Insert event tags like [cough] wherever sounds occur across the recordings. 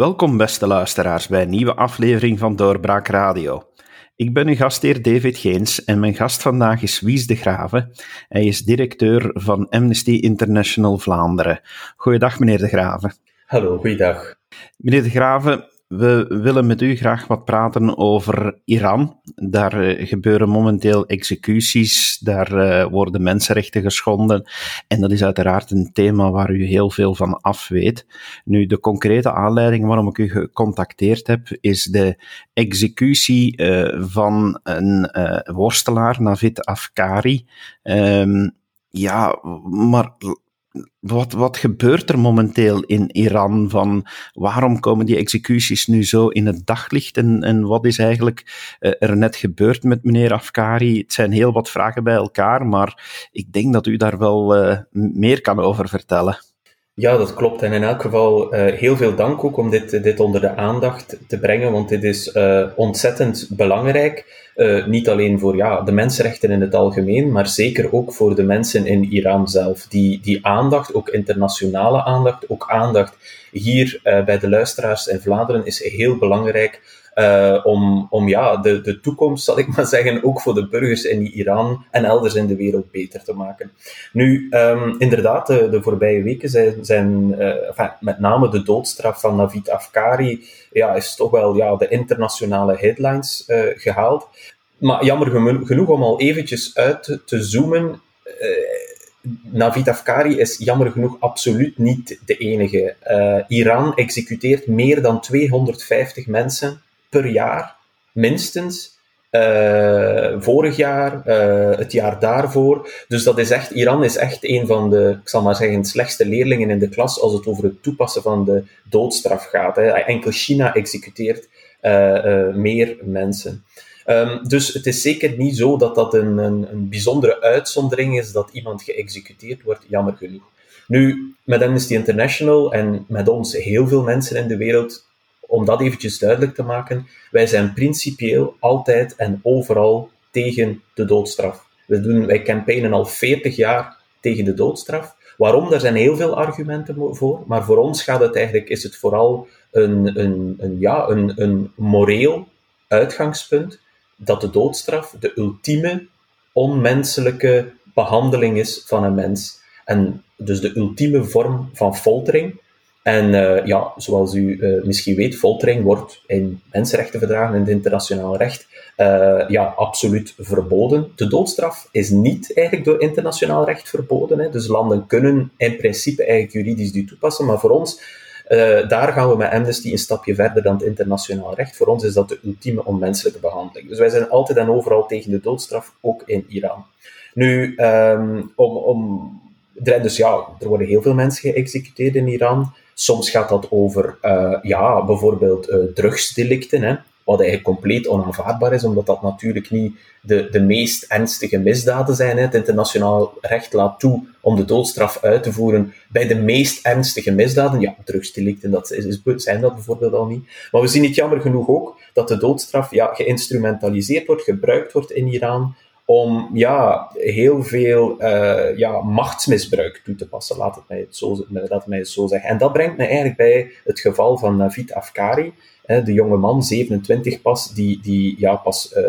Welkom, beste luisteraars, bij een nieuwe aflevering van Doorbraak Radio. Ik ben uw gastheer David Geens en mijn gast vandaag is Wies de Graven. Hij is directeur van Amnesty International Vlaanderen. Goeiedag, meneer de Graven. Hallo, goeiedag. Meneer de Graven, we willen met u graag wat praten over Iran. Daar uh, gebeuren momenteel executies, daar uh, worden mensenrechten geschonden. En dat is uiteraard een thema waar u heel veel van af weet. Nu, de concrete aanleiding waarom ik u gecontacteerd heb, is de executie uh, van een worstelaar, Navid Afkari. Um, ja, maar wat, wat gebeurt er momenteel in Iran? Van waarom komen die executies nu zo in het daglicht? En, en wat is eigenlijk uh, er net gebeurd met meneer Afkari? Het zijn heel wat vragen bij elkaar, maar ik denk dat u daar wel uh, meer kan over vertellen. Ja, dat klopt. En in elk geval uh, heel veel dank ook om dit, dit onder de aandacht te brengen, want dit is uh, ontzettend belangrijk. Uh, niet alleen voor ja, de mensenrechten in het algemeen, maar zeker ook voor de mensen in Iran zelf. Die, die aandacht, ook internationale aandacht, ook aandacht hier bij de luisteraars in Vlaanderen is heel belangrijk uh, om, om ja, de, de toekomst, zal ik maar zeggen, ook voor de burgers in Iran en elders in de wereld beter te maken. Nu, um, inderdaad, de, de, voorbije weken zijn, zijn uh, enfin, met name de doodstraf van Navid Afkari, ja, is toch wel ja, de internationale headlines uh, gehaald. Maar jammer genoeg om al eventjes uit te zoomen. Navid Afkari is jammer genoeg absoluut niet de enige. Iran executeert meer dan 250 mensen per jaar, minstens. Uh, vorig jaar, uh, het jaar daarvoor. Dus dat is echt, Iran is echt een van de, ik zal maar zeggen, slechtste leerlingen in de klas als het over het toepassen van de doodstraf gaat. Hè. Enkel China executeert uh, meer mensen. Um, dus het is zeker niet zo dat dat een, een, een bijzondere uitzondering is dat iemand geëxecuteerd wordt, jammer genoeg. Nu, met Amnesty International en met ons heel veel mensen in de wereld om dat eventjes duidelijk te maken, wij zijn principieel altijd en overal tegen de doodstraf. We doen, wij campaignen al 40 jaar tegen de doodstraf. Waarom? Daar zijn heel veel argumenten voor, maar voor ons gaat het eigenlijk, is het vooral een, een, een, ja, een, een moreel uitgangspunt dat de doodstraf de ultieme onmenselijke behandeling is van een mens. En dus de ultieme vorm van foltering, en uh, ja, zoals u uh, misschien weet, foltering wordt in mensenrechtenverdragen en het internationaal recht uh, ja, absoluut verboden. De doodstraf is niet eigenlijk door internationaal recht verboden. Hè. Dus landen kunnen in principe eigenlijk juridisch die toepassen, maar voor ons, daar gaan we met Amnesty een stapje verder dan het internationaal recht. Voor ons is dat de ultieme onmenselijke behandeling. Dus wij zijn altijd en overal tegen de doodstraf, ook in Iran. Nu, um, om, om dus ja, er worden heel veel mensen geëxecuteerd in Iran. Soms gaat dat over uh, ja, bijvoorbeeld uh, drugsdelicten, hè, wat eigenlijk compleet onaanvaardbaar is, omdat dat natuurlijk niet de, de meest ernstige misdaden zijn. Hè. Het internationaal recht laat toe om de doodstraf uit te voeren bij de meest ernstige misdaden. Ja, drugsdelicten, dat is, is, zijn dat bijvoorbeeld al niet. Maar we zien het jammer genoeg ook dat de doodstraf ja, geïnstrumentaliseerd wordt, gebruikt wordt in Iran om ja, heel veel uh, ja, machtsmisbruik toe te passen, laat het, mij het, zo, laat mij zo zeggen. En dat brengt me eigenlijk bij het geval van Navid Afkari, de jonge man, 27 pas, die, die ja, pas uh,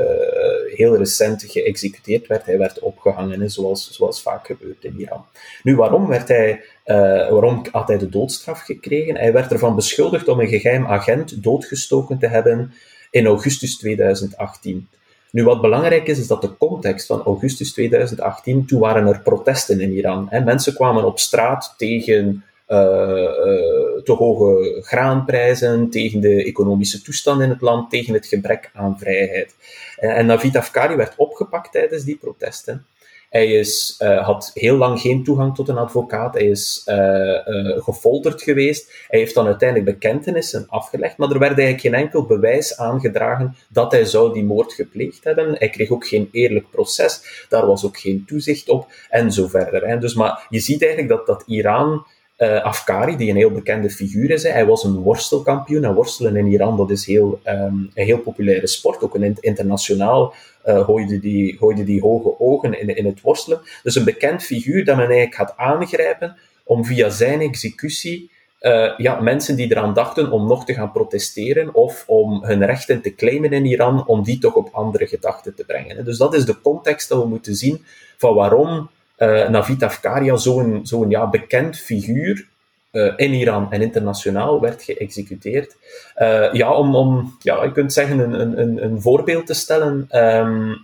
heel recent geëxecuteerd werd. Hij werd opgehangen, zoals, zoals vaak gebeurt in Iran. Nu, waarom, werd hij, uh, waarom had hij de doodstraf gekregen? Hij werd ervan beschuldigd om een geheim agent doodgestoken te hebben in augustus 2018. Nu, wat belangrijk is, is dat de context van augustus 2018, toen waren er protesten in Iran. Hè. Mensen kwamen op straat tegen uh, uh, te hoge graanprijzen, tegen de economische toestand in het land, tegen het gebrek aan vrijheid. En Navid Afkari werd opgepakt tijdens die protesten. Hij is, uh, had heel lang geen toegang tot een advocaat. Hij is uh, uh, gefolterd geweest. Hij heeft dan uiteindelijk bekentenissen afgelegd, maar er werd eigenlijk geen enkel bewijs aangedragen dat hij zou die moord gepleegd hebben. Hij kreeg ook geen eerlijk proces. Daar was ook geen toezicht op en zo verder. Hè. Dus, maar je ziet eigenlijk dat, dat Iran uh, Afkari, die een heel bekende figuur is. Hij was een worstelkampioen. En worstelen in Iran, dat is heel, um, een heel populaire sport. Ook een internationaal uh, gooide, die, gooide die hoge ogen in, in het worstelen. Dus een bekend figuur dat men eigenlijk gaat aangrijpen om via zijn executie uh, ja, mensen die eraan dachten om nog te gaan protesteren of om hun rechten te claimen in Iran, om die toch op andere gedachten te brengen. Dus dat is de context dat we moeten zien van waarom uh, Navid Afkaria zo'n zo'n ja, bekend figuur uh, in Iran en internationaal werd geëxecuteerd. Uh, ja, om, om ja, je kunt zeggen, een, een, een voorbeeld te stellen uh,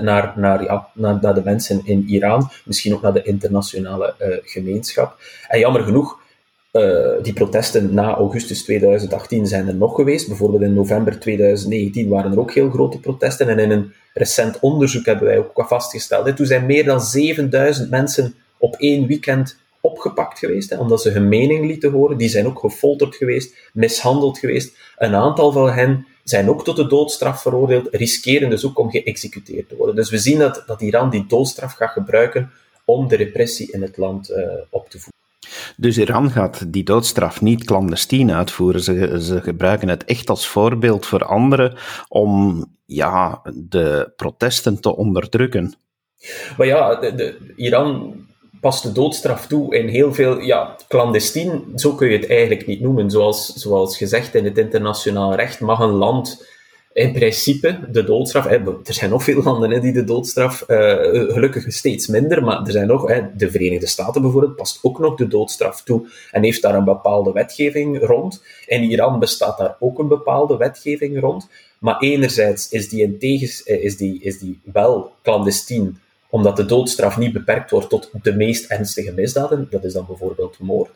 naar, naar, ja, naar, naar, de mensen in Iran, misschien ook naar de internationale gemeenschap. En jammer genoeg, die protesten na augustus 2018 zijn er nog geweest. Bijvoorbeeld in november 2019 waren er ook heel grote protesten. En in een recent onderzoek hebben wij ook vastgesteld, hè, toen zijn meer dan 7000 mensen op één weekend opgepakt geweest, omdat ze hun mening lieten horen. Die zijn ook gefolterd geweest, mishandeld geweest. Een aantal van hen zijn ook tot de doodstraf veroordeeld, riskeren dus ook om geëxecuteerd te worden. Dus we zien dat, dat Iran die doodstraf gaat gebruiken om de repressie in het land uh, op te voeren. Dus Iran gaat die doodstraf niet clandestien uitvoeren. Ze, ze gebruiken het echt als voorbeeld voor anderen om ja, de protesten te onderdrukken. Maar ja, de, Iran past de doodstraf toe in heel veel, ja, clandestien, zo kun je het eigenlijk niet noemen. Zoals, zoals gezegd in het internationaal recht mag een land in principe de doodstraf, hè, er zijn nog veel landen hè, die de doodstraf, uh, gelukkig steeds minder, maar er zijn nog, hè, de Verenigde Staten bijvoorbeeld, past ook nog de doodstraf toe en heeft daar een bepaalde wetgeving rond. In Iran bestaat daar ook een bepaalde wetgeving rond. Maar enerzijds is die, in tegens, eh, is die, is die wel clandestien omdat de doodstraf niet beperkt wordt tot de meest ernstige misdaden, dat is dan bijvoorbeeld moord.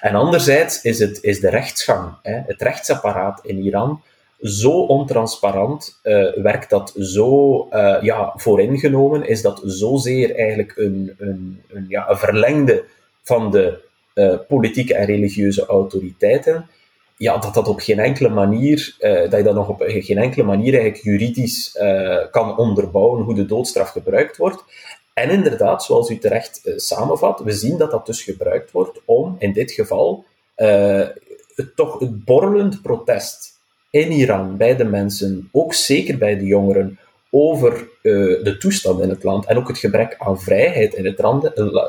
En anderzijds is, het, is de rechtsgang, hè, het rechtsapparaat in Iran, zo ontransparant, uh, werkt dat zo uh, ja, vooringenomen, is dat zozeer eigenlijk een, een, een, ja, een verlengde van de uh, politieke en religieuze autoriteiten, ja, dat dat op geen enkele manier, dat je dat nog op geen enkele manier eigenlijk juridisch kan onderbouwen hoe de doodstraf gebruikt wordt. En inderdaad, zoals u terecht samenvat, we zien dat dat dus gebruikt wordt om in dit geval toch het borrelend protest in Iran, bij de mensen, ook zeker bij de jongeren, over uh, de toestand in het land en ook het gebrek aan vrijheid in het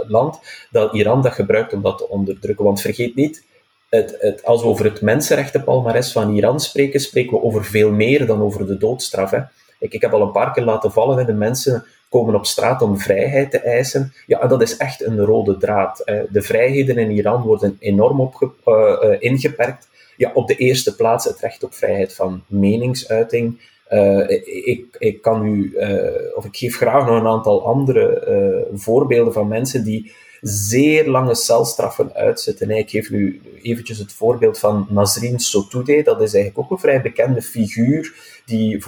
land, dat Iran dat gebruikt om dat te onderdrukken. Want vergeet niet, het, het, als we over het mensenrechtenpalmares van Iran spreken, spreken we over veel meer dan over de doodstraf. Hè. Ik, ik heb al een paar keer laten vallen, en de mensen komen op straat om vrijheid te eisen. Ja, dat is echt een rode draad. De vrijheden in Iran worden enorm opge, uh, uh, ingeperkt ja, op de eerste plaats het recht op vrijheid van meningsuiting. Uh, ik, ik kan u, uh, of ik geef graag nog een aantal andere uh, voorbeelden van mensen die zeer lange celstraffen uitzetten. Ik geef u eventjes het voorbeeld van Nazrin Sotoudeh. Dat is eigenlijk ook een vrij bekende figuur die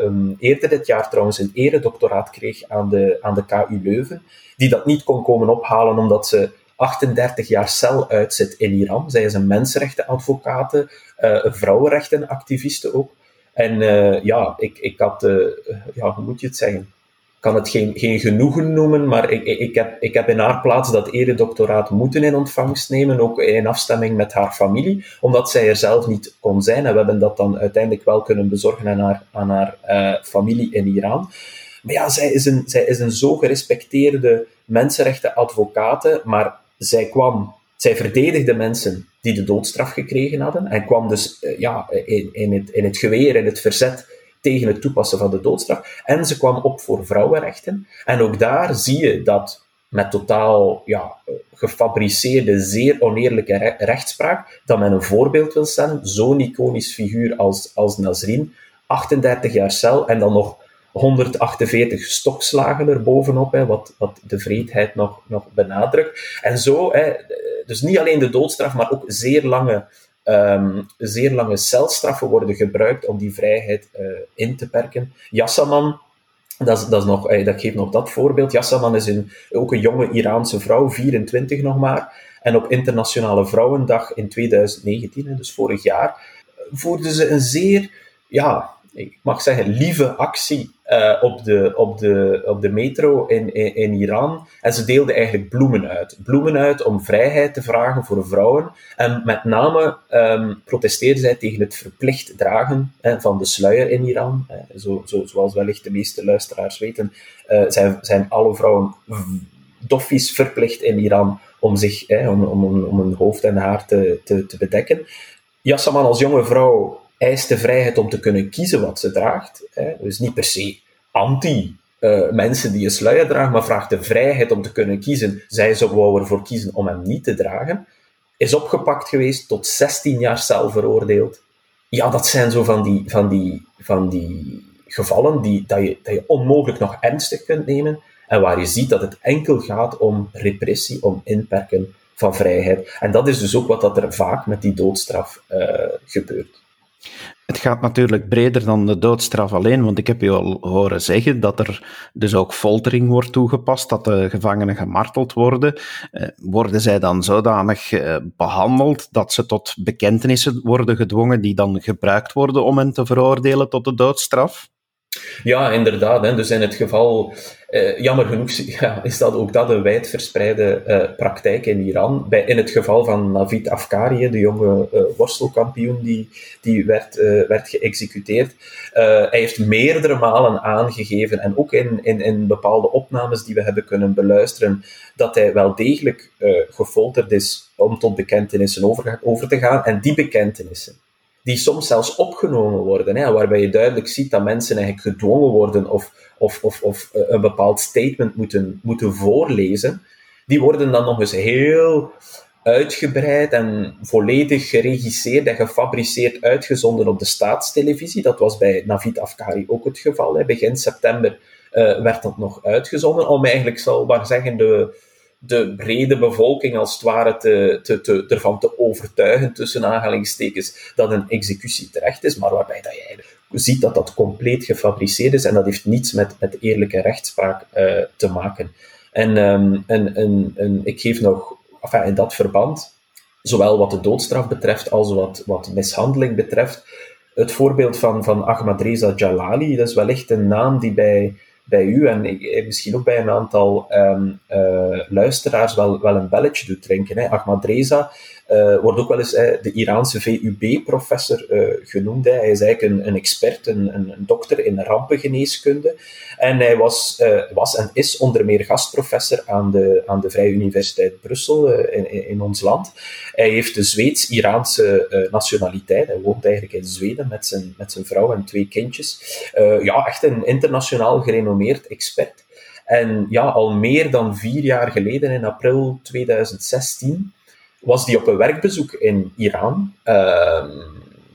um, eerder dit jaar trouwens een eredoctoraat kreeg aan de, aan de KU Leuven. Die dat niet kon komen ophalen omdat ze 38 jaar cel uitzit in Iran. Zij is een mensenrechtenadvocate, een vrouwenrechtenactiviste ook. En uh, ja, ik, ik had, uh, ja, hoe moet je het zeggen? Kan het geen, geen genoegen noemen, maar ik, ik, heb, ik heb in haar plaats dat eredoctoraat moeten in ontvangst nemen, ook in afstemming met haar familie, omdat zij er zelf niet kon zijn. En we hebben dat dan uiteindelijk wel kunnen bezorgen aan haar, aan haar familie in Iran. Maar ja, zij is een, zij is een zo gerespecteerde mensenrechtenadvocate, maar zij kwam, zij verdedigde mensen die de doodstraf gekregen hadden en kwam dus uh, ja, in, in, het, in het geweer, in het verzet tegen het toepassen van de doodstraf. En ze kwam op voor vrouwenrechten. En ook daar zie je dat met totaal ja, gefabriceerde, zeer oneerlijke re rechtspraak, dat men een voorbeeld wil stellen, zo'n iconisch figuur als, als Nazrin, 38 jaar cel en dan nog 148 stokslagen erbovenop, hè, wat, wat de vreedheid nog, nog benadrukt. En zo, hè, dus niet alleen de doodstraf, maar ook zeer lange, um, zeer lange celstraffen worden gebruikt om die vrijheid uh, in te perken. Yassaman, dat, is, dat, is nog, eh, dat geeft nog dat voorbeeld. Yassaman is een, ook een jonge Iraanse vrouw, 24 nog maar. En op Internationale Vrouwendag in 2019, dus vorig jaar, voerde ze een zeer, ja, ik mag zeggen, lieve actie uh, op, de, op, de, op de metro in, in, Iran. En ze deelden eigenlijk bloemen uit. Bloemen uit om vrijheid te vragen voor vrouwen. En met name um, protesteerden zij tegen het verplicht dragen van de sluier in Iran. zo, zo, zoals wellicht de meeste luisteraars weten, uh, zijn, zijn alle vrouwen doffies verplicht in Iran om, zich, om, om, om hun hoofd en haar te, te, te bedekken. Yassaman als jonge vrouw eist de vrijheid om te kunnen kiezen wat ze draagt. Hè. Dus niet per se anti uh, mensen die een sluier dragen, maar vraagt de vrijheid om te kunnen kiezen. Zij ze wou ervoor kiezen om hem niet te dragen. Is opgepakt geweest, tot 16 jaar cel veroordeeld. Ja, dat zijn zo van die, van die, van die gevallen die, dat, je, dat je onmogelijk nog ernstig kunt nemen. En waar je ziet dat het enkel gaat om repressie, om inperken van vrijheid. En dat is dus ook wat dat er vaak met die doodstraf uh, gebeurt. Het gaat natuurlijk breder dan de doodstraf alleen, want ik heb je al horen zeggen dat er dus ook foltering wordt toegepast, dat de gevangenen gemarteld worden. Eh, worden zij dan zodanig eh, behandeld dat ze tot bekentenissen worden gedwongen die dan gebruikt worden om hen te veroordelen tot de doodstraf? Ja, inderdaad. Hè. Dus in het geval, eh, jammer genoeg, [laughs] ja, is dat ook dat een wijdverspreide eh, praktijk in Iran. Bij, in het geval van Navid Afkari, de jonge uh, worstelkampioen die, die werd, uh, werd geëxecuteerd. hij heeft meerdere malen aangegeven, en ook in, in, in bepaalde opnames die we hebben kunnen beluisteren, dat hij wel degelijk gefolterd is om tot bekentenissen over te gaan. En die bekentenissen die soms zelfs opgenomen worden, hè, waarbij je duidelijk ziet dat mensen eigenlijk gedwongen worden of, of, of, of eh, een bepaald statement moeten, moeten voorlezen, die worden dan nog eens heel uitgebreid en volledig geregisseerd en gefabriceerd uitgezonden op de staatstelevisie. Dat was bij Navid Afkari ook het geval. Hè. Begin september uh, werd dat nog uitgezonden, om eigenlijk, zal maar zeggen, de, de brede bevolking als het ware te, te, te, ervan te overtuigen, tussen aanhalingstekens, dat een executie terecht is, maar waarbij dat je ziet dat dat compleet gefabriceerd is en dat heeft niets met, met eerlijke rechtspraak uh, te maken. En, um, en, en, en ik geef nog, enfin, in dat verband, zowel wat de doodstraf betreft als wat, wat mishandeling betreft, het voorbeeld van, van Ahmad Reza Jalali, dat is wellicht een naam die bij bij u en ik, misschien ook bij een aantal um, uh, luisteraars wel, wel een belletje doet drinken. Ahmad Reza wordt ook wel eens de Iraanse VUB-professor genoemd. Hè. Hij is eigenlijk een, een expert, een, een, dokter in rampengeneeskunde. En hij was, was en is onder meer gastprofessor aan de, aan de Vrije Universiteit Brussel in, in ons land. Hij heeft de Zweeds-Iraanse nationaliteit. Hij woont eigenlijk in Zweden met zijn, met zijn vrouw en twee kindjes. ja, echt een internationaal gerenommeerd expert. En ja, al meer dan vier jaar geleden, in april 2016, was die op een werkbezoek in Iran. Ehm,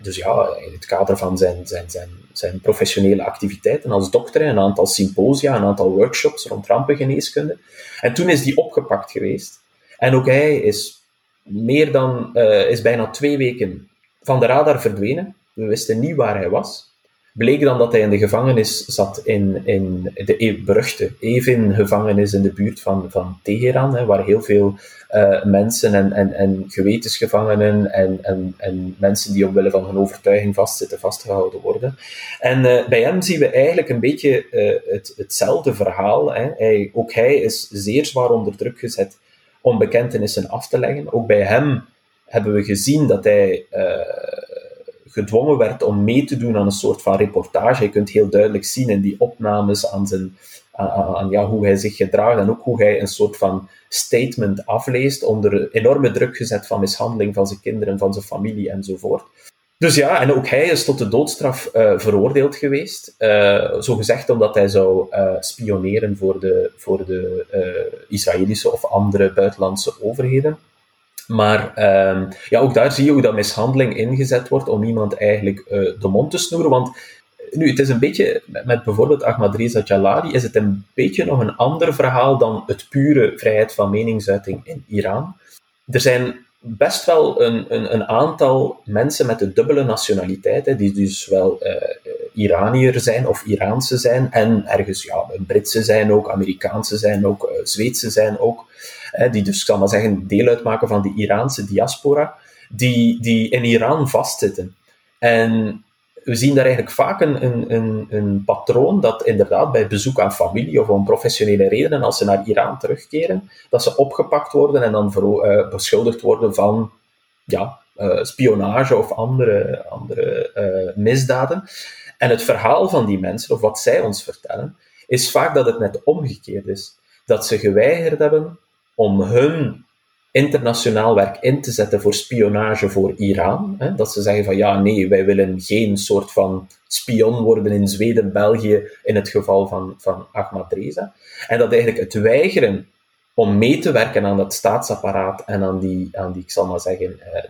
dus ja, in het kader van zijn, zijn, zijn, zijn professionele activiteiten als dokter, een aantal symposia, een aantal workshops rond rampengeneeskunde. En toen is die opgepakt geweest. En ook hij is meer dan, uh, is bijna twee weken van de radar verdwenen. We wisten niet waar hij was bleek dan dat hij in de gevangenis zat in, in de beruchte Evin-gevangenis in de buurt van, van Teheran, hè, waar heel veel uh, mensen en, en, en gewetensgevangenen en, en, en mensen die omwille van hun overtuiging vastzitten, vastgehouden worden. En uh, bij hem zien we eigenlijk een beetje uh, het, hetzelfde verhaal. Hè. Hij, ook hij is zeer zwaar onder druk gezet om bekentenissen af te leggen. Ook bij hem hebben we gezien dat hij gedwongen werd om mee te doen aan een soort van reportage. Je kunt heel duidelijk zien in die opnames aan, zijn, aan, ja, hoe hij zich gedraagt en ook hoe hij een soort van statement afleest onder enorme druk gezet van mishandeling van zijn kinderen, van zijn familie enzovoort. Dus ja, en ook hij is tot de doodstraf uh, veroordeeld geweest. Uh, zo gezegd omdat hij zou uh, spioneren voor de, voor de Israëlische of andere buitenlandse overheden. Maar um, ja, ook daar zie je hoe dat mishandeling ingezet wordt om iemand eigenlijk uh, de mond te snoeren. Want nu, het is een beetje, met bijvoorbeeld Ahmadreza Jalali, is het een beetje nog een ander verhaal dan het pure vrijheid van meningsuiting in Iran. Er zijn best wel een, een, een aantal mensen met een dubbele nationaliteit, hè, die dus wel uh, Iranier zijn of Iraanse zijn, en ergens ja, Britse zijn ook, Amerikaanse zijn ook, uh, Zweedse zijn ook die dus, ik zal maar zeggen, deel uitmaken van de Iraanse diaspora, die, die in Iran vastzitten. En we zien daar eigenlijk vaak een, een, een, patroon dat inderdaad bij bezoek aan familie of om professionele redenen, als ze naar Iran terugkeren, dat ze opgepakt worden en dan uh, beschuldigd worden van ja, uh, spionage of andere, andere misdaden. En het verhaal van die mensen, of wat zij ons vertellen, is vaak dat het net omgekeerd is dat ze geweigerd hebben om hun internationaal werk in te zetten voor spionage voor Iran. Dat ze zeggen van ja, nee, wij willen geen soort van spion worden in Zweden, België, in het geval van, van Ahmad Reza. En dat eigenlijk het weigeren om mee te werken aan dat staatsapparaat en aan die, aan die ik zal maar zeggen, eh,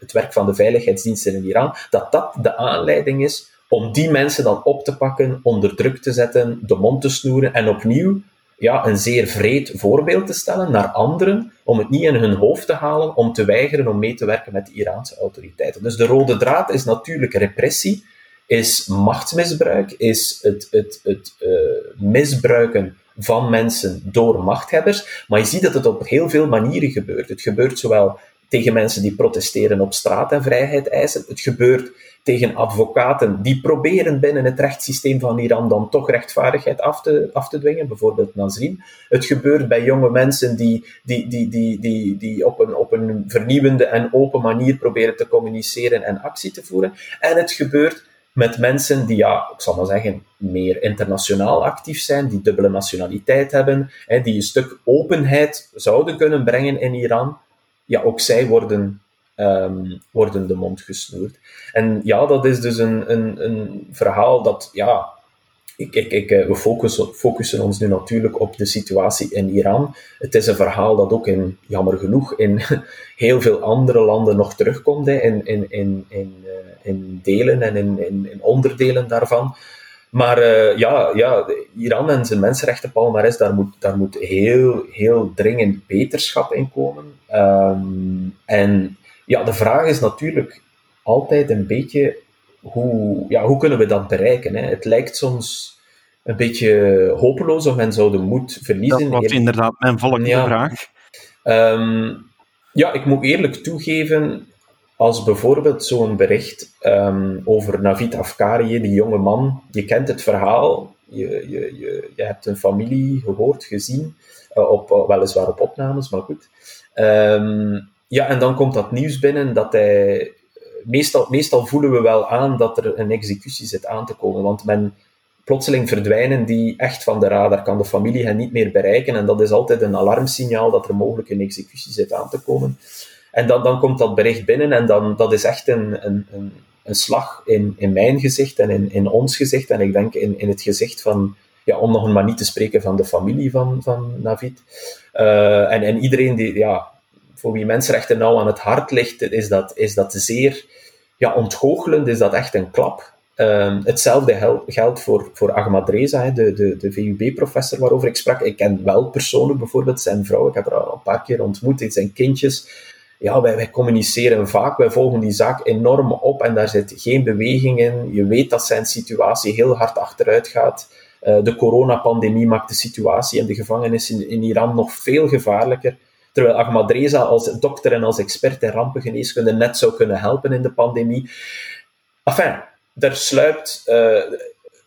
het werk van de veiligheidsdiensten in Iran, dat dat de aanleiding is om die mensen dan op te pakken, onder druk te zetten, de mond te snoeren en opnieuw ja, een zeer vreed voorbeeld te stellen naar anderen, om het niet in hun hoofd te halen, om te weigeren om mee te werken met de Iraanse autoriteiten. Dus de rode draad is natuurlijk repressie, is machtsmisbruik, is het, het, het uh, misbruiken van mensen door machthebbers. Maar je ziet dat het op heel veel manieren gebeurt. Het gebeurt zowel tegen mensen die protesteren op straat en vrijheid eisen. Het gebeurt tegen advocaten die proberen binnen het rechtssysteem van Iran dan toch rechtvaardigheid af te, af te dwingen, bijvoorbeeld Nazrin. Het gebeurt bij jonge mensen die, die, die, die, die, die op, een, op een vernieuwende en open manier proberen te communiceren en actie te voeren. En het gebeurt met mensen die, ja, ik zal maar zeggen, meer internationaal actief zijn, die dubbele nationaliteit hebben, hè, die een stuk openheid zouden kunnen brengen in Iran. Ja, ook zij worden um, worden de mond gesnoerd. En ja, dat is dus een, een, een verhaal dat, ja, ik, ik, ik, eh, we focussen, focussen ons nu natuurlijk op de situatie in Iran. Het is een verhaal dat ook in, jammer genoeg, in [laughs] heel veel andere landen nog terugkomt, in, in, in, in, uh, in delen en in, in onderdelen daarvan. Maar uh, ja, ja, Iran en zijn mensenrechtenpalmares, daar moet, daar moet heel, heel dringend beterschap in komen. Um, en ja, de vraag is natuurlijk altijd een beetje hoe, ja, hoe kunnen we dat bereiken? Hè? Het lijkt soms een beetje hopeloos of men zou de moed verliezen. Dat was inderdaad mijn volgende ja. vraag. Um, ja, ik moet eerlijk toegeven, als bijvoorbeeld zo'n bericht um, over Navid Afkari, die jonge man, je kent het verhaal, je, je, je, je hebt een familie gehoord, gezien, uh, op, uh, weliswaar op opnames, maar goed. Um, ja, en dan komt dat nieuws binnen dat hij. Meestal, meestal voelen we wel aan dat er een executie zit aan te komen, want men plotseling verdwijnen die echt van de radar, kan de familie hen niet meer bereiken en dat is altijd een alarmsignaal dat er mogelijk een executie zit aan te komen. En dan, dan komt dat bericht binnen en dan, dat is echt een, een, een, een slag in, in mijn gezicht en in, in ons gezicht en ik denk in, in het gezicht van, ja, om nog maar niet te spreken van de familie van, van Navid. Uh, en, en iedereen die, ja, voor wie mensenrechten nou aan het hart ligt, is dat, is dat zeer ja, ontgoochelend, is dat echt een klap. Um, hetzelfde geldt voor, voor Ahmad Reza, de, de, de VUB-professor waarover ik sprak. Ik ken wel persoonlijk bijvoorbeeld zijn vrouw, ik heb haar al een paar keer ontmoet, zijn kindjes. Ja, wij, communiceren vaak, wij volgen die zaak enorm op en daar zit geen beweging in. Je weet dat zijn situatie heel hard achteruit gaat. Uh, de coronapandemie maakt de situatie in de gevangenis in, Iran nog veel gevaarlijker. Terwijl Ahmad Reza als dokter en als expert in rampengeneeskunde net zou kunnen helpen in de pandemie. Enfin, daar sluipt uh,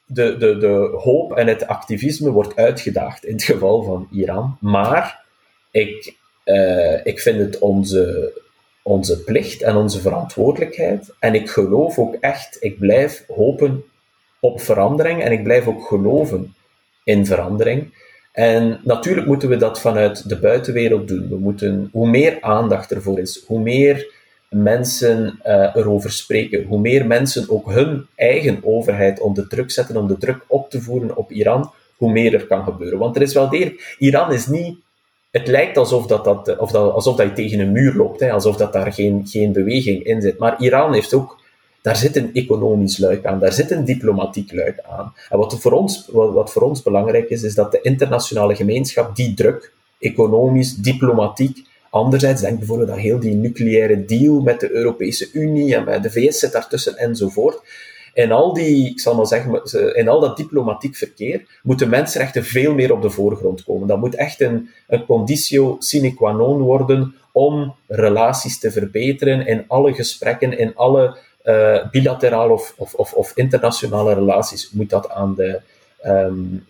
de, de, de hoop en het activisme wordt uitgedaagd in het geval van Iran. Maar ik, uh, ik vind het onze, onze plicht en onze verantwoordelijkheid. En ik geloof ook echt, ik blijf hopen op verandering en ik blijf ook geloven in verandering. En natuurlijk moeten we dat vanuit de buitenwereld doen. We moeten, hoe meer aandacht ervoor is, hoe meer mensen uh, erover spreken, hoe meer mensen ook hun eigen overheid onder druk zetten om de druk op te voeren op Iran, hoe meer er kan gebeuren. Want er is wel degelijk, Iran is niet, het lijkt alsof, dat, dat, of dat, alsof dat je tegen een muur loopt, hè, alsof dat daar geen, geen beweging in zit. Maar Iran heeft ook daar zit een economisch luik aan, daar zit een diplomatiek luik aan. En wat voor ons, wat voor ons belangrijk is, is dat de internationale gemeenschap die druk, economisch, diplomatiek, anderzijds, denk bijvoorbeeld aan heel die nucleaire deal met de Europese Unie en de VS zit daartussen enzovoort. In al die, ik zal maar zeggen, in al dat diplomatiek verkeer moeten mensenrechten veel meer op de voorgrond komen. Dat moet echt een, een conditio sine qua non worden om relaties te verbeteren in alle gesprekken, in alle uh, bilateraal of, of, of, of, internationale relaties moet dat, aan de, um,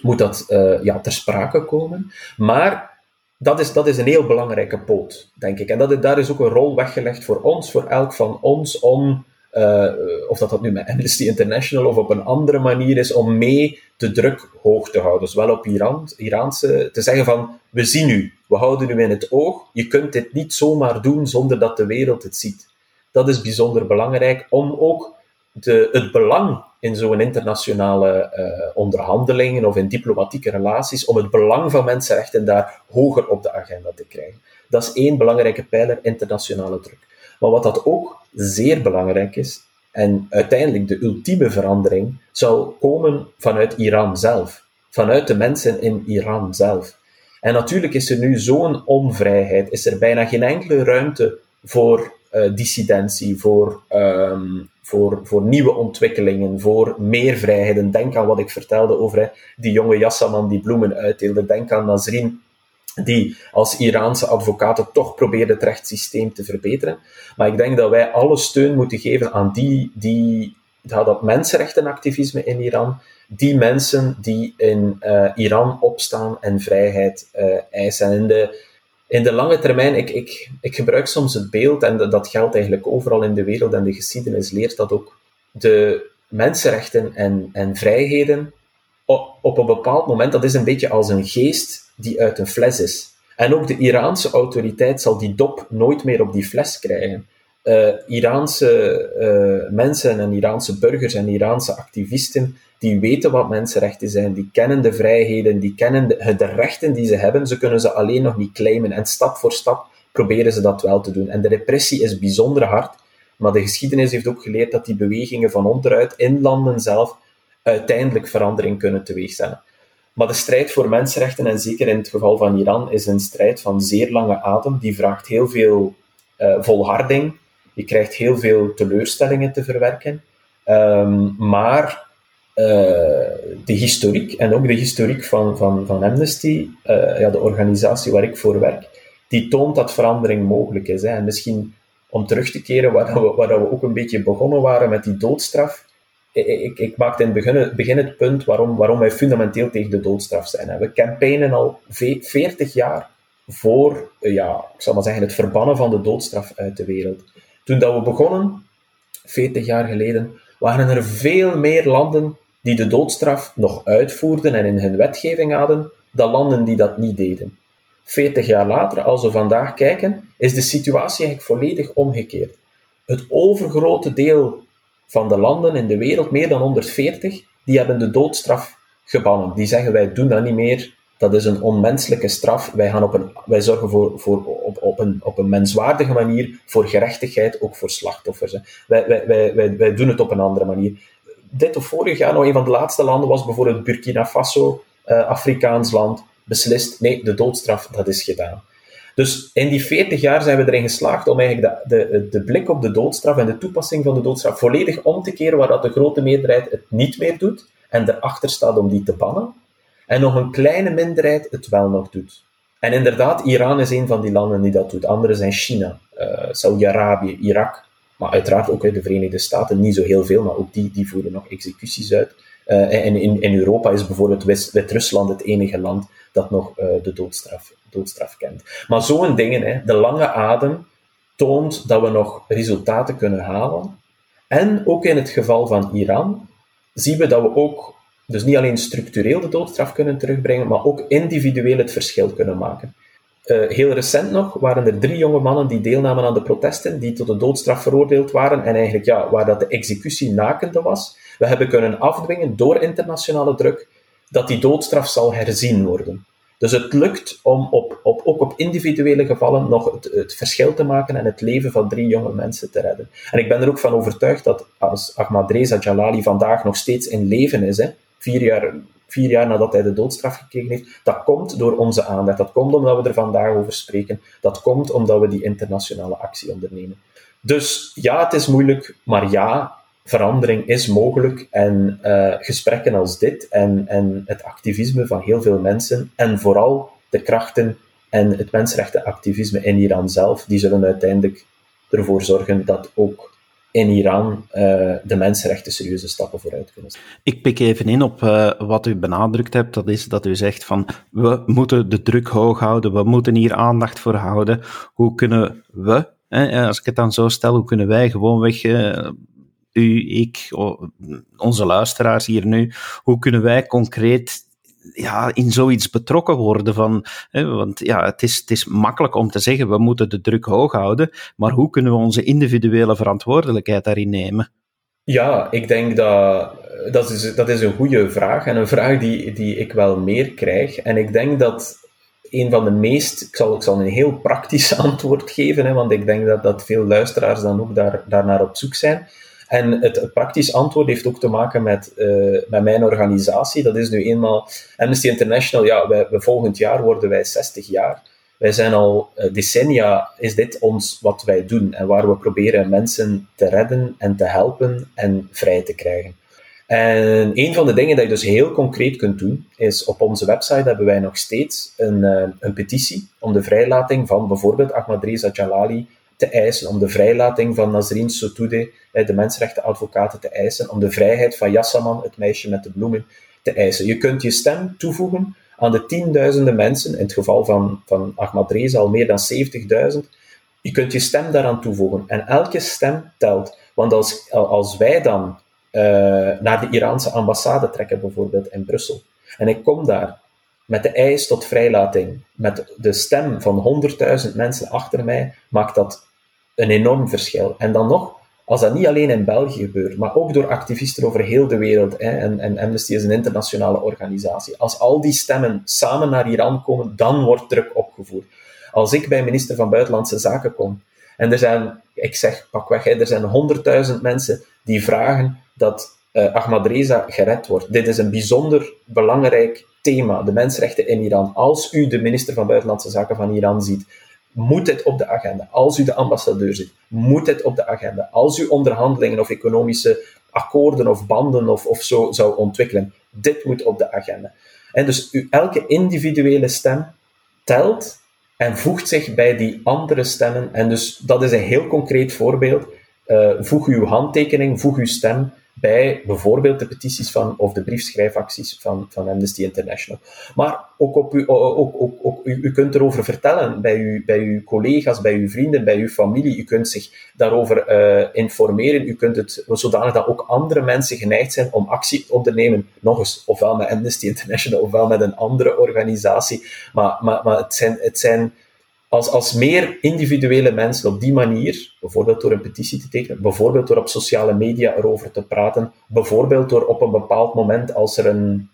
moet dat uh, ja, ter sprake komen. Maar dat is, dat is een heel belangrijke poot, denk ik. En dat, daar is ook een rol weggelegd voor ons, voor elk van ons, om uh, of dat dat nu met Amnesty International of op een andere manier is, om mee de druk hoog te houden. Zowel op Iran, Iraanse, te zeggen van, we zien u, we houden u in het oog, je kunt dit niet zomaar doen zonder dat de wereld het ziet. Dat is bijzonder belangrijk om ook de, het belang in zo'n internationale uh, onderhandelingen of in diplomatieke relaties, om het belang van mensenrechten daar hoger op de agenda te krijgen. Dat is één belangrijke pijler, internationale druk. Maar wat dat ook zeer belangrijk is, en uiteindelijk de ultieme verandering, zal komen vanuit Iran zelf. Vanuit de mensen in Iran zelf. En natuurlijk is er nu zo'n onvrijheid, is er bijna geen enkele ruimte voor uh, dissidentie, voor, um, voor, voor nieuwe ontwikkelingen, voor meer vrijheden. Denk aan wat ik vertelde over hè, die jonge Yassaman die bloemen uitdeelde. Denk aan Nazrin die als Iraanse advocaten toch probeerde het rechtssysteem te verbeteren. Maar ik denk dat wij alle steun moeten geven aan die, die, dat mensenrechtenactivisme in Iran, die mensen die in uh, Iran opstaan en vrijheid uh, eisen. En in de, in de lange termijn, ik, ik, ik gebruik soms het beeld, en dat geldt eigenlijk overal in de wereld, en de geschiedenis leert dat ook, de mensenrechten en, en vrijheden op, op een bepaald moment, dat is een beetje als een geest die uit een fles is. En ook de Iraanse autoriteit zal die dop nooit meer op die fles krijgen. Uh, Iraanse uh, mensen en Iraanse burgers en Iraanse activisten, die weten wat mensenrechten zijn, die kennen de vrijheden, die kennen de, de, rechten die ze hebben, ze kunnen ze alleen nog niet claimen. En stap voor stap proberen ze dat wel te doen. En de repressie is bijzonder hard, maar de geschiedenis heeft ook geleerd dat die bewegingen van onderuit in landen zelf uiteindelijk verandering kunnen teweegstellen. Maar de strijd voor mensenrechten, en zeker in het geval van Iran, is een strijd van zeer lange adem. Die vraagt heel veel uh, volharding. Je krijgt heel veel teleurstellingen te verwerken. Um, maar uh, de historiek, en ook de historiek van, van, van Amnesty, uh, ja, de organisatie waar ik voor werk, die toont dat verandering mogelijk is. Hè. En misschien om terug te keren waar we, waar we ook een beetje begonnen waren met die doodstraf ik, ik maakte in het begin, begin, het punt waarom, waarom wij fundamenteel tegen de doodstraf zijn. We campaignen al 40 jaar voor ja, ik zal maar zeggen, het verbannen van de doodstraf uit de wereld. Toen dat we begonnen, 40 jaar geleden, waren er veel meer landen die de doodstraf nog uitvoerden en in hun wetgeving hadden, dan landen die dat niet deden. 40 jaar later, als we vandaag kijken, is de situatie eigenlijk volledig omgekeerd. Het overgrote deel van de landen in de wereld, meer dan 140, die hebben de doodstraf gebannen. Die zeggen wij doen dat niet meer, dat is een onmenselijke straf. Wij, gaan op een, wij zorgen voor, voor, op, op, een, op een menswaardige manier voor gerechtigheid, ook voor slachtoffers. Wij, wij, wij, wij, doen het op een andere manier. Dit of vorig jaar nog een van de laatste landen was bijvoorbeeld Burkina Faso, uh, Afrikaans land, beslist, nee, de doodstraf, dat is gedaan. Dus in die 40 jaar zijn we erin geslaagd om eigenlijk de, de, de blik op de doodstraf en de toepassing van de doodstraf volledig om te keren, waar dat de grote meerderheid het niet meer doet en erachter staat om die te bannen. En nog een kleine minderheid het wel nog doet. En inderdaad, Iran is een van die landen die dat doet. Andere zijn China, uh, Saudi-Arabië, Irak. Maar uiteraard ook de Verenigde Staten, niet zo heel veel, maar ook die, die voeren nog executies uit. Uh, en in, in Europa is bijvoorbeeld Wit-Rusland het enige land dat nog uh, de doodstraf doodstraf kent. Maar zo'n dingen, hè, de lange adem, toont dat we nog resultaten kunnen halen. En ook in het geval van Iran zien we dat we ook, dus niet alleen structureel de doodstraf kunnen terugbrengen, maar ook individueel het verschil kunnen maken. Uh, heel recent nog waren er drie jonge mannen die deelnamen aan de protesten, die tot de doodstraf veroordeeld waren en eigenlijk ja, waar dat de executie nakende was. We hebben kunnen afdwingen door internationale druk dat die doodstraf zal herzien worden. Dus het lukt om op, op, ook op individuele gevallen nog het, het, verschil te maken en het leven van drie jonge mensen te redden. En ik ben er ook van overtuigd dat als Ahmad Reza Jalali vandaag nog steeds in leven is, hè, vier, jaar, vier jaar nadat hij de doodstraf gekregen heeft, dat komt door onze aandacht. Dat komt omdat we er vandaag over spreken. Dat komt omdat we die internationale actie ondernemen. Dus ja, het is moeilijk, maar ja, verandering is mogelijk en uh, gesprekken als dit en, en het activisme van heel veel mensen en vooral de krachten en het mensenrechtenactivisme in Iran zelf, die zullen uiteindelijk ervoor zorgen dat ook in Iran uh, de mensenrechten serieuze stappen vooruit kunnen zetten. Ik pik even in op uh, wat u benadrukt hebt, dat is dat u zegt van we moeten de druk hoog houden, we moeten hier aandacht voor houden. Hoe kunnen we, hè, als ik het dan zo stel, hoe kunnen wij gewoonweg u, ik, onze luisteraars hier nu, hoe kunnen wij concreet ja, in zoiets betrokken worden. Van, hè, want ja, het is, het is makkelijk om te zeggen, we moeten de druk hoog houden, maar hoe kunnen we onze individuele verantwoordelijkheid daarin nemen? Ja, ik denk dat dat is, dat is een goede vraag en een vraag die, die ik wel meer krijg. En ik denk dat een van de meest, ik zal, ik zal een heel praktisch [laughs] antwoord geven, hè, want ik denk dat, dat veel luisteraars dan ook daar, daarnaar op zoek zijn. En het, praktisch antwoord heeft ook te maken met, uh, met mijn organisatie. Dat is nu eenmaal Amnesty International. Ja, wij, volgend jaar worden wij 60 jaar. Wij zijn al uh, decennia, is dit ons wat wij doen en waar we proberen mensen te redden en te helpen en vrij te krijgen. En een van de dingen dat je dus heel concreet kunt doen, is op onze website hebben wij nog steeds een, uh, een petitie om de vrijlating van bijvoorbeeld Ahmadreza Jalali te eisen, om de vrijlating van Nazrin Sotoudeh, de mensenrechtenadvocaten, te eisen, om de vrijheid van Yassaman, het meisje met de bloemen, te eisen. Je kunt je stem toevoegen aan de tienduizenden mensen, in het geval van, van Ahmadreza al meer dan 70.000. Je kunt je stem daaraan toevoegen. En elke stem telt. Want als, als wij dan uh, naar de Iraanse ambassade trekken, bijvoorbeeld in Brussel, en ik kom daar met de eis tot vrijlating, met de stem van 100.000 mensen achter mij, maakt dat een enorm verschil. En dan nog, als dat niet alleen in België gebeurt, maar ook door activisten over heel de wereld, hè, en, en Amnesty is een internationale organisatie, als al die stemmen samen naar Iran komen, dan wordt druk opgevoerd. Als ik bij minister van Buitenlandse Zaken kom, en er zijn, ik zeg pakweg, er zijn honderdduizend mensen die vragen dat uh, Ahmadreza gered wordt. Dit is een bijzonder belangrijk thema, de mensenrechten in Iran. Als u de minister van Buitenlandse Zaken van Iran ziet, moet het op de agenda. Als u de ambassadeur ziet, moet het op de agenda. Als u onderhandelingen of economische akkoorden of banden of, of zo zou ontwikkelen, dit moet op de agenda. En dus elke individuele stem telt en voegt zich bij die andere stemmen. En dus dat is een heel concreet voorbeeld. Uh, voeg uw handtekening, voeg uw stem bij bijvoorbeeld de petities van, of de briefschrijfacties van, van Amnesty International. Maar ook, op u, ook, ook, ook, u, kunt erover vertellen bij, u, bij uw collega's, bij uw vrienden, bij uw familie. U kunt zich daarover uh, informeren. U kunt het zodanig dat ook andere mensen geneigd zijn om actie te ondernemen. Nog eens, ofwel met Amnesty International, ofwel met een andere organisatie. Maar, maar, maar het zijn... Het zijn als, als meer individuele mensen op die manier, bijvoorbeeld door een petitie te tekenen, bijvoorbeeld door op sociale media erover te praten, bijvoorbeeld door op een bepaald moment, als er een,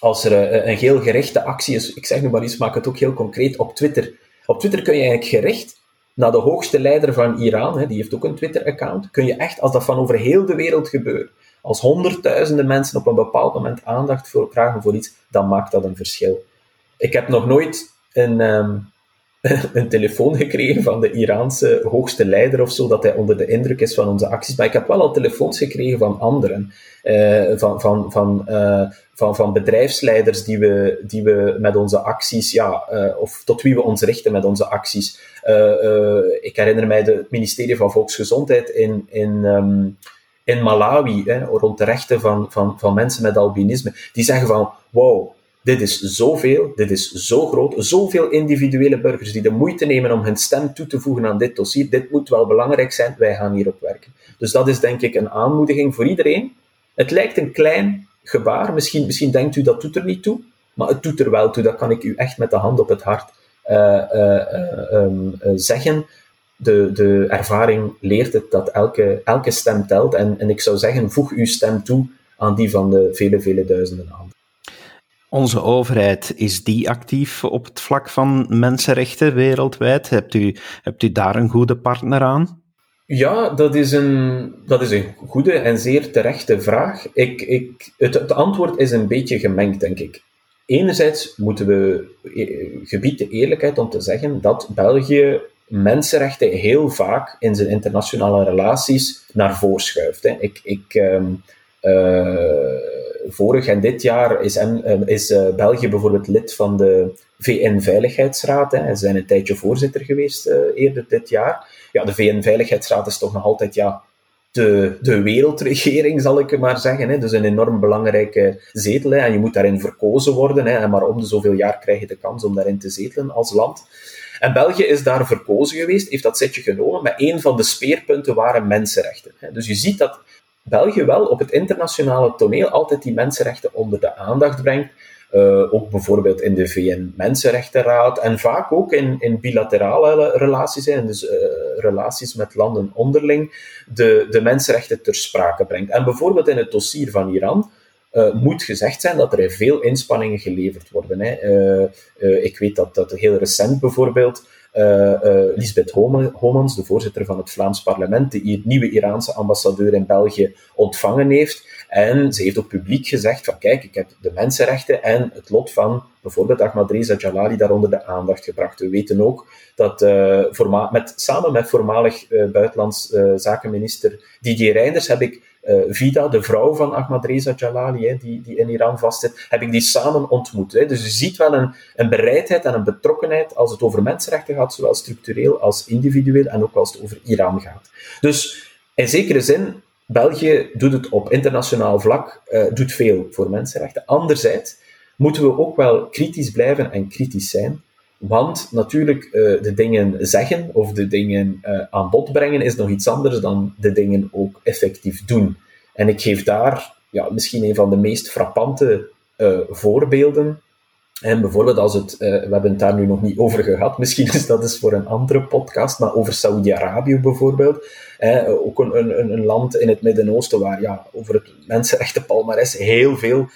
als er een, gerichte actie is, ik zeg nu maar iets, maak het ook heel concreet, op Twitter. Op Twitter kun je eigenlijk gericht naar de hoogste leider van Iran, hè, die heeft ook een Twitter-account, kun je echt, als dat van over heel de wereld gebeurt, als honderdduizenden mensen op een bepaald moment aandacht voor, vragen voor iets, dan maakt dat een verschil. Ik heb nog nooit een, um, [laughs] een telefoon gekregen van de Iraanse hoogste leider of zo, dat hij onder de indruk is van onze acties. Maar ik heb wel al telefoons gekregen van anderen, uh, van, van, van, uh, van, van bedrijfsleiders die we, die we met onze acties, ja, uh, of tot wie we ons richten met onze acties. ik herinner mij de, het ministerie van Volksgezondheid in, in, um, in Malawi, hè, rond de rechten van, van, van mensen met albinisme. Die zeggen van, wow, dit is zoveel, dit is zo groot, zoveel individuele burgers die de moeite nemen om hun stem toe te voegen aan dit dossier. Dit moet wel belangrijk zijn, wij gaan hierop werken. Dus dat is denk ik een aanmoediging voor iedereen. Het lijkt een klein gebaar, misschien, misschien denkt u dat doet er niet toe, maar het doet er wel toe, dat kan ik u echt met de hand op het hart uh, uh, um, zeggen. De, de ervaring leert het dat elke, elke stem telt. En, en ik zou zeggen, voeg uw stem toe aan die van de vele, vele duizenden anderen. Onze overheid, is die actief op het vlak van mensenrechten wereldwijd? Hebt u, hebt u daar een goede partner aan? Ja, dat is een, dat is een goede en zeer terechte vraag. Ik, ik, het, het antwoord is een beetje gemengd, denk ik. Enerzijds moeten we eh, gebied de eerlijkheid om te zeggen dat België mensenrechten heel vaak in zijn internationale relaties naar voren schuift. Ik, ik, um, vorig en dit jaar is, eh, is uh, België bijvoorbeeld lid van de VN-veiligheidsraad. Ze zijn een tijdje voorzitter geweest uh, eerder dit jaar. Ja, de VN-veiligheidsraad is toch nog altijd ja, de, de wereldregering, zal ik maar zeggen. Hè. Dus een enorm belangrijke zetel. Hè. En je moet daarin verkozen worden. Hè. En maar om de zoveel jaar krijg je de kans om daarin te zetelen als land. En België is daar verkozen geweest, heeft dat zetje genomen, maar een van de speerpunten waren mensenrechten. Dus je ziet dat België wel op het internationale toneel altijd die mensenrechten onder de aandacht brengt. Uh, ook bijvoorbeeld in de VN-Mensenrechtenraad en vaak ook in, in bilaterale relaties, en dus uh, relaties met landen onderling, de, de mensenrechten ter sprake brengt. En bijvoorbeeld in het dossier van Iran uh, moet gezegd zijn dat er veel inspanningen geleverd worden. Hè. ik weet dat, dat heel recent bijvoorbeeld Lisbeth Homans, de voorzitter van het Vlaams parlement, de nieuwe Iraanse ambassadeur in België, ontvangen heeft. En ze heeft ook publiek gezegd van kijk, ik heb de mensenrechten en het lot van bijvoorbeeld Ahmadreza Jalali daar onder de aandacht gebracht. We weten ook dat uh, met, samen met voormalig uh, buitenlands zakenminister Didier Reinders heb ik Vida, de vrouw van Ahmadreza Jalali, hè, die, die in Iran vastzit, heb ik die samen ontmoet. Dus je ziet wel een, een bereidheid en een betrokkenheid als het over mensenrechten gaat, zowel structureel als individueel en ook als het over Iran gaat. Dus in zekere zin België doet het op internationaal vlak, uh, doet veel voor mensenrechten. Anderzijds moeten we ook wel kritisch blijven en kritisch zijn. Want natuurlijk, uh, de dingen zeggen of de dingen uh, aan bod brengen is nog iets anders dan de dingen ook effectief doen. En ik geef daar ja, misschien een van de meest frappante voorbeelden en bijvoorbeeld als het, we hebben het daar nu nog niet over gehad, [laughs] misschien is dat eens voor een andere podcast, maar over Saudi-Arabië bijvoorbeeld. Eh, ook een, een, een, land in het Midden-Oosten waar ja, over het mensenrechten palmares heel veel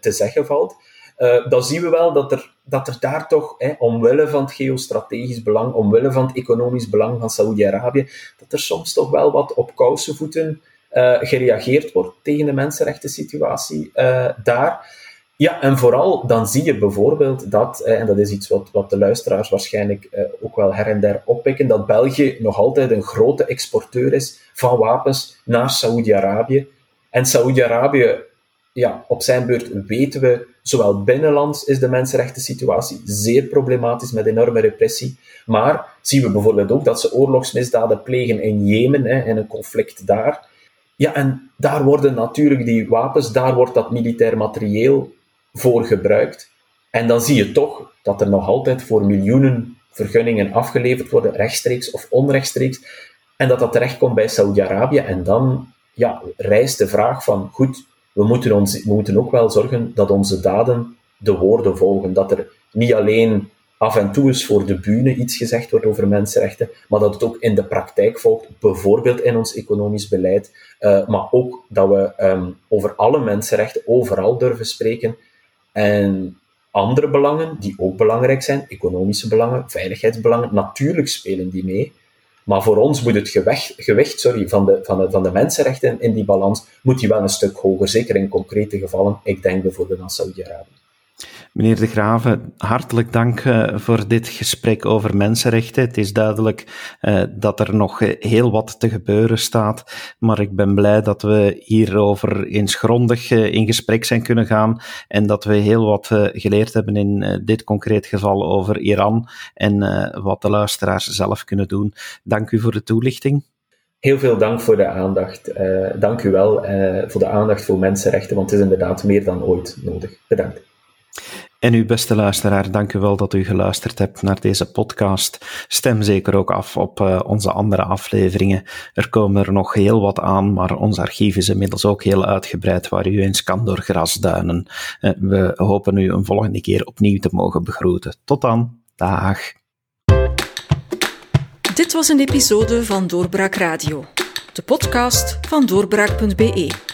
te zeggen valt. Dan zien we wel dat er, dat er daar toch, eh, omwille van het geostrategisch belang, omwille van het economisch belang van Saudi-Arabië, dat er soms toch wel wat op kousenvoeten gereageerd wordt tegen de mensenrechten situatie daar. Ja, en vooral dan zie je bijvoorbeeld dat, en dat is iets wat, wat de luisteraars waarschijnlijk eh, ook wel her en der oppikken, dat België nog altijd een grote exporteur is van wapens naar Saoedi-Arabië. En Saoedi-Arabië, ja, op zijn beurt weten we, zowel binnenlands is de mensenrechten situatie zeer problematisch met enorme repressie, maar zien we bijvoorbeeld ook dat ze oorlogsmisdaden plegen in Jemen, hè, in een conflict daar. Ja, en daar worden natuurlijk die wapens, daar wordt dat militair materieel voor gebruikt. En dan zie je toch dat er nog altijd voor miljoenen vergunningen afgeleverd worden, rechtstreeks of onrechtstreeks, en dat dat terechtkomt bij Saudi-Arabië. En dan ja, rijst de vraag van, goed, we moeten, ons, we moeten ook wel zorgen dat onze daden de woorden volgen. Dat er niet alleen af en toe eens voor de bühne iets gezegd wordt over mensenrechten, maar dat het ook in de praktijk volgt, bijvoorbeeld in ons economisch beleid, uh, maar ook dat we um, over alle mensenrechten overal durven spreken en andere belangen, die ook belangrijk zijn, economische belangen, veiligheidsbelangen, natuurlijk spelen die mee. Maar voor ons moet het gewicht, gewicht sorry, van, de, van, de, van de mensenrechten in die balans moet die wel een stuk hoger, zeker in concrete gevallen. Ik denk bijvoorbeeld aan Saudi-Arabië. Meneer De Graven, hartelijk dank uh, voor dit gesprek over mensenrechten. Het is duidelijk uh, dat er nog heel wat te gebeuren staat, maar ik ben blij dat we hierover eens grondig in gesprek zijn kunnen gaan en dat we heel wat geleerd hebben in dit concreet geval over Iran en wat de luisteraars zelf kunnen doen. Dank u voor de toelichting. Heel veel dank voor de aandacht. dank u wel voor de aandacht voor mensenrechten, want het is inderdaad meer dan ooit nodig. Bedankt. En uw beste luisteraar, dank u wel dat u geluisterd hebt naar deze podcast. Stem zeker ook af op uh, onze andere afleveringen. Er komen er nog heel wat aan, maar ons archief is inmiddels ook heel uitgebreid, waar u eens kan door grasduinen. Uh, we hopen u een volgende keer opnieuw te mogen begroeten. Tot dan. Dag. Dit was een episode van Doorbraak Radio, de podcast van doorbraak.be.